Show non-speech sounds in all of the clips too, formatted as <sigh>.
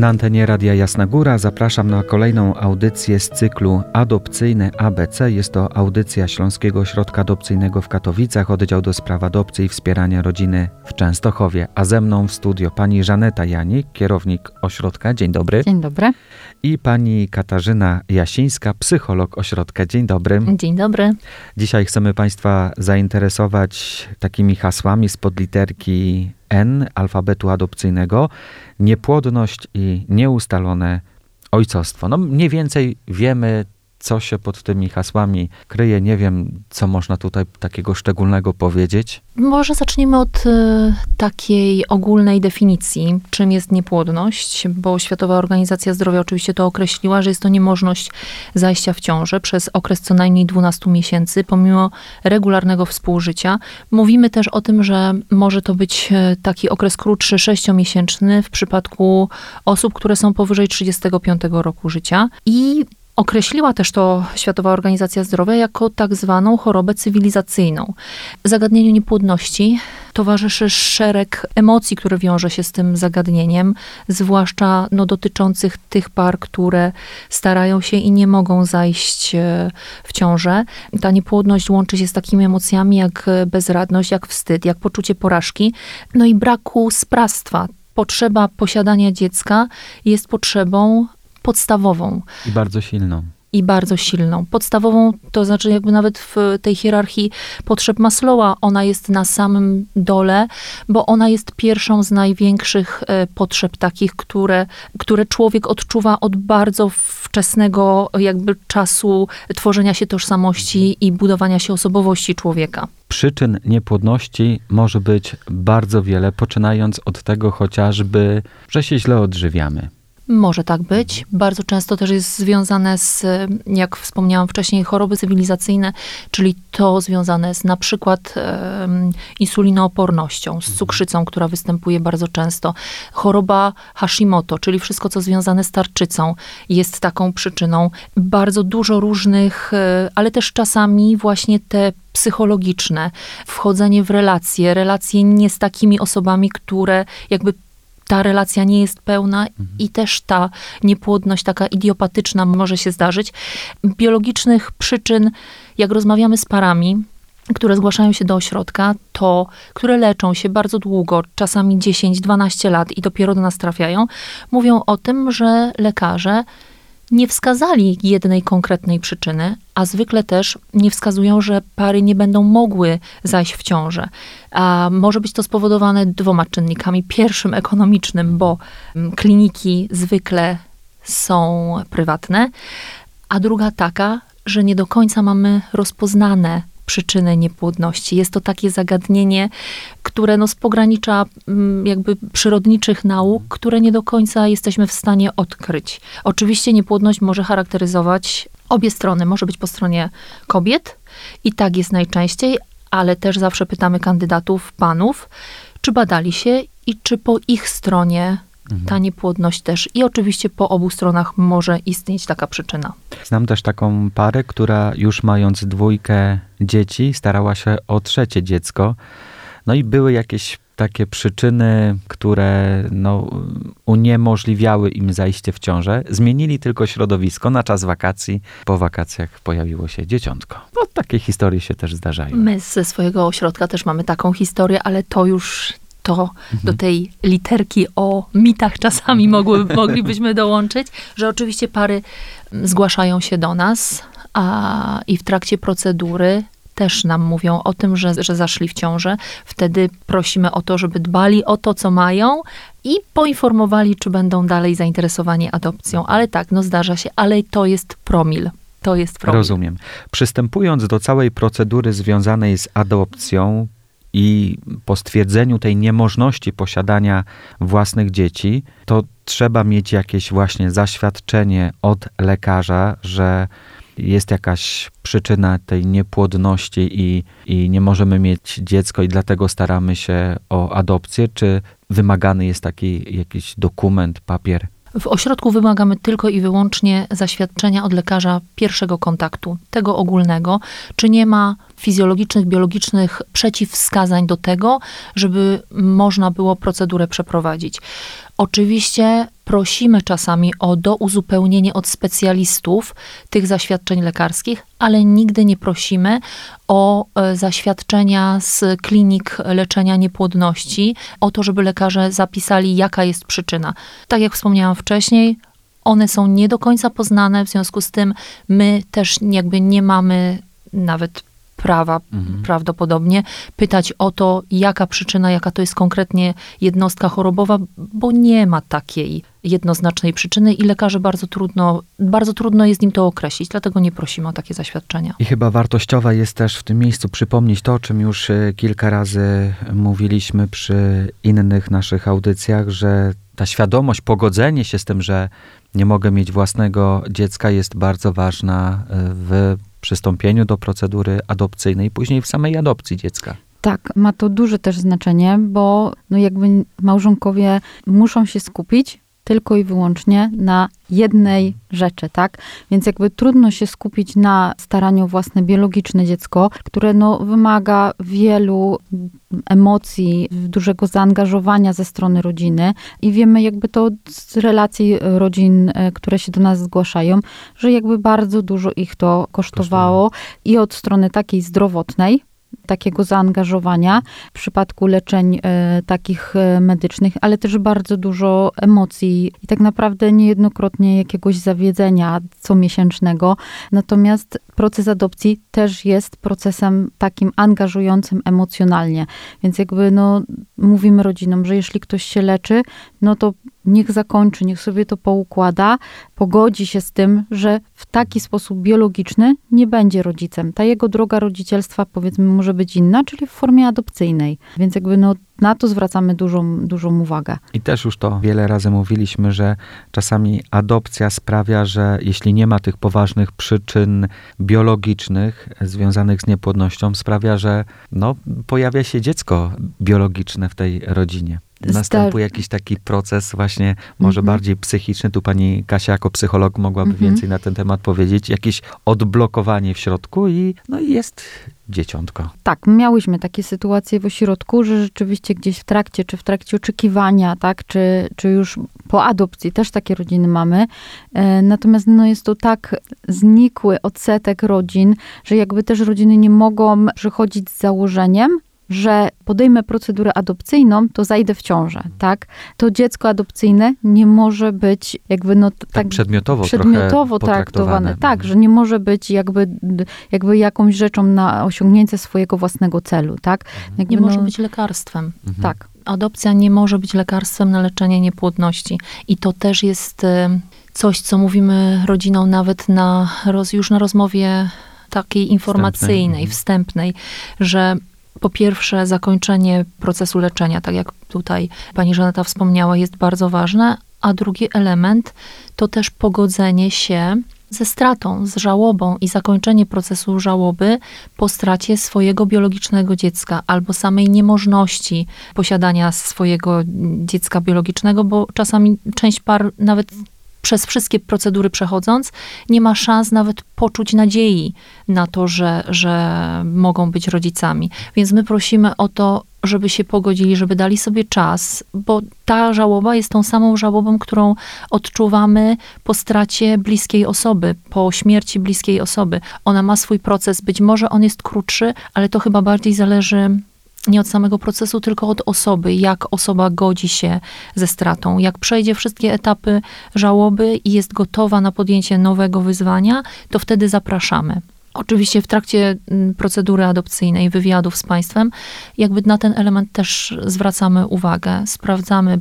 Na antenie Radia Jasna Góra zapraszam na kolejną audycję z cyklu Adopcyjne ABC. Jest to audycja Śląskiego Ośrodka Adopcyjnego w Katowicach, oddział do spraw adopcji i wspierania rodziny w Częstochowie. A ze mną w studio pani Żaneta Janik, kierownik ośrodka. Dzień dobry. Dzień dobry. I pani Katarzyna Jasińska, psycholog ośrodka. Dzień dobry. Dzień dobry. Dzisiaj chcemy państwa zainteresować takimi hasłami spod literki N alfabetu adopcyjnego niepłodność i nieustalone ojcostwo. No mniej więcej wiemy, co się pod tymi hasłami kryje. Nie wiem, co można tutaj takiego szczególnego powiedzieć. Może zaczniemy od y, takiej ogólnej definicji, czym jest niepłodność, bo Światowa Organizacja Zdrowia oczywiście to określiła, że jest to niemożność zajścia w ciążę przez okres co najmniej 12 miesięcy, pomimo regularnego współżycia. Mówimy też o tym, że może to być e, taki okres krótszy, sześciomiesięczny w przypadku osób, które są powyżej 35 roku życia. I Określiła też to Światowa Organizacja Zdrowia jako tak zwaną chorobę cywilizacyjną. Zagadnieniu niepłodności towarzyszy szereg emocji, które wiąże się z tym zagadnieniem, zwłaszcza no, dotyczących tych par, które starają się i nie mogą zajść e, w ciążę. Ta niepłodność łączy się z takimi emocjami jak bezradność, jak wstyd, jak poczucie porażki, no i braku sprawstwa. Potrzeba posiadania dziecka jest potrzebą podstawową. I bardzo silną. I bardzo silną. Podstawową, to znaczy jakby nawet w tej hierarchii potrzeb Maslowa, ona jest na samym dole, bo ona jest pierwszą z największych e, potrzeb takich, które, które człowiek odczuwa od bardzo wczesnego jakby czasu tworzenia się tożsamości i budowania się osobowości człowieka. Przyczyn niepłodności może być bardzo wiele, poczynając od tego chociażby, że się źle odżywiamy może tak być. Bardzo często też jest związane z, jak wspomniałam wcześniej, choroby cywilizacyjne, czyli to związane z na przykład insulinoopornością, z mhm. cukrzycą, która występuje bardzo często. Choroba Hashimoto, czyli wszystko, co związane z tarczycą, jest taką przyczyną. Bardzo dużo różnych, e, ale też czasami właśnie te psychologiczne, wchodzenie w relacje, relacje nie z takimi osobami, które jakby ta relacja nie jest pełna mhm. i też ta niepłodność taka idiopatyczna może się zdarzyć. Biologicznych przyczyn, jak rozmawiamy z parami, które zgłaszają się do ośrodka, to które leczą się bardzo długo, czasami 10-12 lat i dopiero do nas trafiają, mówią o tym, że lekarze nie wskazali jednej konkretnej przyczyny, a zwykle też nie wskazują, że pary nie będą mogły zajść w ciążę. A może być to spowodowane dwoma czynnikami. Pierwszym ekonomicznym, bo mm, kliniki zwykle są prywatne, a druga taka, że nie do końca mamy rozpoznane przyczyny niepłodności. Jest to takie zagadnienie, które no z pogranicza mm, jakby przyrodniczych nauk, które nie do końca jesteśmy w stanie odkryć. Oczywiście niepłodność może charakteryzować obie strony. Może być po stronie kobiet i tak jest najczęściej, ale też zawsze pytamy kandydatów, panów, czy badali się i czy po ich stronie. Ta niepłodność też. I oczywiście po obu stronach może istnieć taka przyczyna. Znam też taką parę, która już mając dwójkę dzieci, starała się o trzecie dziecko. No i były jakieś takie przyczyny, które no, uniemożliwiały im zajście w ciążę. Zmienili tylko środowisko na czas wakacji. Po wakacjach pojawiło się dzieciątko. No, takie historie się też zdarzają. My ze swojego ośrodka też mamy taką historię, ale to już to mhm. do tej literki o mitach czasami mogły, <laughs> moglibyśmy dołączyć, że oczywiście pary zgłaszają się do nas a, i w trakcie procedury też nam mówią o tym, że, że zaszli w ciążę. Wtedy prosimy o to, żeby dbali o to, co mają i poinformowali, czy będą dalej zainteresowani adopcją. Ale tak, no zdarza się, ale to jest promil. To jest promil. Rozumiem. Przystępując do całej procedury związanej z adopcją, i po stwierdzeniu tej niemożności posiadania własnych dzieci, to trzeba mieć jakieś właśnie zaświadczenie od lekarza, że jest jakaś przyczyna tej niepłodności i, i nie możemy mieć dziecko i dlatego staramy się o adopcję, czy wymagany jest taki jakiś dokument, papier? W ośrodku wymagamy tylko i wyłącznie zaświadczenia od lekarza pierwszego kontaktu, tego ogólnego, czy nie ma fizjologicznych, biologicznych przeciwwskazań do tego, żeby można było procedurę przeprowadzić. Oczywiście prosimy czasami o douzupełnienie od specjalistów tych zaświadczeń lekarskich, ale nigdy nie prosimy o e, zaświadczenia z klinik leczenia niepłodności, o to, żeby lekarze zapisali, jaka jest przyczyna. Tak jak wspomniałam wcześniej, one są nie do końca poznane, w związku z tym my też jakby nie mamy nawet prawa mhm. prawdopodobnie pytać o to, jaka przyczyna, jaka to jest konkretnie jednostka chorobowa, bo nie ma takiej jednoznacznej przyczyny i lekarze bardzo trudno, bardzo trudno jest im to określić, dlatego nie prosimy o takie zaświadczenia. I chyba wartościowe jest też w tym miejscu przypomnieć to, o czym już e, kilka razy mówiliśmy przy innych naszych audycjach, że ta świadomość, pogodzenie się z tym, że nie mogę mieć własnego dziecka jest bardzo ważna e, w przystąpieniu do procedury adopcyjnej, później w samej adopcji dziecka. Tak, ma to duże też znaczenie, bo no jakby małżonkowie muszą się skupić tylko i wyłącznie na jednej rzeczy, tak? Więc jakby trudno się skupić na staraniu o własne biologiczne dziecko, które no wymaga wielu emocji, dużego zaangażowania ze strony rodziny i wiemy jakby to z relacji rodzin, e, które się do nas zgłaszają, że jakby bardzo dużo ich to kosztowało i od strony takiej zdrowotnej, takiego zaangażowania w przypadku leczeń e, takich e, medycznych, ale też bardzo dużo emocji i tak naprawdę niejednokrotnie jakiegoś zawiedzenia comiesięcznego. Natomiast proces adopcji też jest procesem takim angażującym emocjonalnie. Więc jakby no, mówimy rodzinom, że jeśli ktoś się leczy, no to niech zakończy, niech sobie to poukłada, pogodzi się z tym, że w taki sposób biologiczny nie będzie rodzicem. Ta jego droga rodzicielstwa, powiedzmy, może być inna, czyli w formie adopcyjnej. Więc jakby no, na to zwracamy dużą, dużą uwagę. I też już to wiele razy mówiliśmy, że czasami adopcja sprawia, że jeśli nie ma tych poważnych przyczyn biologicznych związanych z niepłodnością, sprawia, że no, pojawia się dziecko biologiczne w tej rodzinie następuje jakiś taki proces właśnie może mm-hmm. bardziej psychiczny. Tu pani Kasia jako psycholog mogłaby mm-hmm. więcej na ten temat powiedzieć. Jakieś odblokowanie w środku i no i jest dzieciątko. Tak, miałyśmy takie sytuacje w ośrodku, że rzeczywiście gdzieś w trakcie, czy w trakcie oczekiwania, tak, czy, czy już po adopcji też takie rodziny mamy. E, natomiast no, jest to tak znikły odsetek rodzin, że jakby też rodziny nie mogą przychodzić z założeniem, że podejmę procedurę adopcyjną, to zajdę w ciążę, tak? To dziecko adopcyjne nie może być jakby no tak, tak przedmiotowo, przedmiotowo traktowane. Tak, mhm. że nie może być jakby, jakby jakąś rzeczą na osiągnięcie swojego własnego celu, tak? Mhm. Jakby nie no, może być lekarstwem. Mhm. Tak. Adopcja nie może być lekarstwem na leczenie niepłodności. I to też jest y, coś, co mówimy rodzinom nawet na, już na rozmowie takiej informacyjnej, wstępnej, wstępnej że po pierwsze, zakończenie procesu leczenia, tak jak tutaj pani Żaneta wspomniała, jest bardzo ważne, a drugi element to też pogodzenie się ze stratą, z żałobą i zakończenie procesu żałoby po stracie swojego biologicznego dziecka albo samej niemożności posiadania swojego dziecka biologicznego, bo czasami część par nawet przez wszystkie procedury przechodząc, nie ma szans nawet poczuć nadziei na to, że, że mogą być rodzicami. Więc my prosimy o to, żeby się pogodzili, żeby dali sobie czas, bo ta żałoba jest tą samą żałobą, którą odczuwamy po stracie bliskiej osoby, po śmierci bliskiej osoby. Ona ma swój proces, być może on jest krótszy, ale to chyba bardziej zależy nie od samego procesu, tylko od osoby, jak osoba godzi się ze stratą, jak przejdzie wszystkie etapy żałoby i jest gotowa na podjęcie nowego wyzwania, to wtedy zapraszamy. Oczywiście w trakcie mm, procedury adopcyjnej, wywiadów z państwem, jakby na ten element też zwracamy uwagę, sprawdzamy,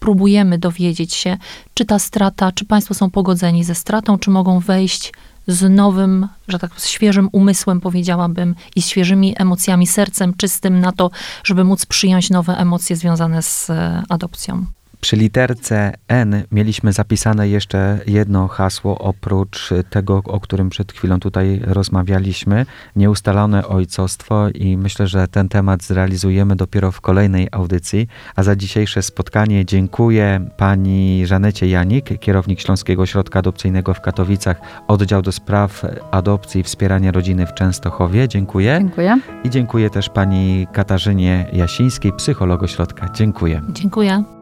próbujemy dowiedzieć się, czy ta strata, czy państwo są pogodzeni ze stratą, czy mogą wejść z nowym, że tak świeżym umysłem powiedziałabym i świeżymi emocjami, sercem czystym na to, żeby móc przyjąć nowe emocje związane z e, adopcją. Przy literce N mieliśmy zapisane jeszcze jedno hasło oprócz tego, o którym przed chwilą tutaj rozmawialiśmy. Nieustalone ojcostwo i myślę, że ten temat zrealizujemy dopiero w kolejnej audycji. A za dzisiejsze spotkanie dziękuję pani Żanecie Janik, kierownik Śląskiego Ośrodka Adopcyjnego w Katowicach, oddział do spraw adopcji i wspierania rodziny w Częstochowie. Dziękuję. Dziękuję. I dziękuję też pani Katarzynie Jasińskiej, psycholog ośrodka. Dziękuję. Dziękuję.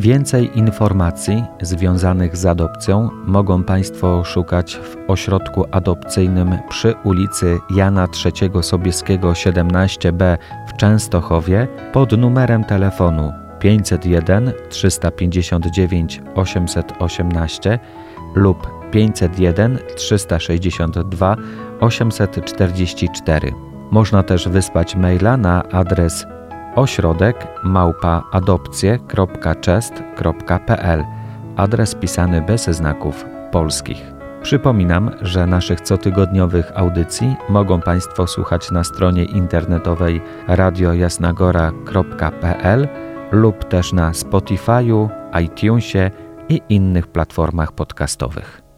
Więcej informacji związanych z adopcją mogą Państwo szukać w ośrodku adopcyjnym przy ulicy Jana III Sobieskiego 17b w Częstochowie pod numerem telefonu 501 359 818 lub 501 362 844. Można też wysłać maila na adres ośrodek małpaadopcje.chest.pl adres pisany bez znaków polskich. Przypominam, że naszych cotygodniowych audycji mogą Państwo słuchać na stronie internetowej radiojasnagora.pl lub też na Spotify'u, iTunesie i innych platformach podcastowych.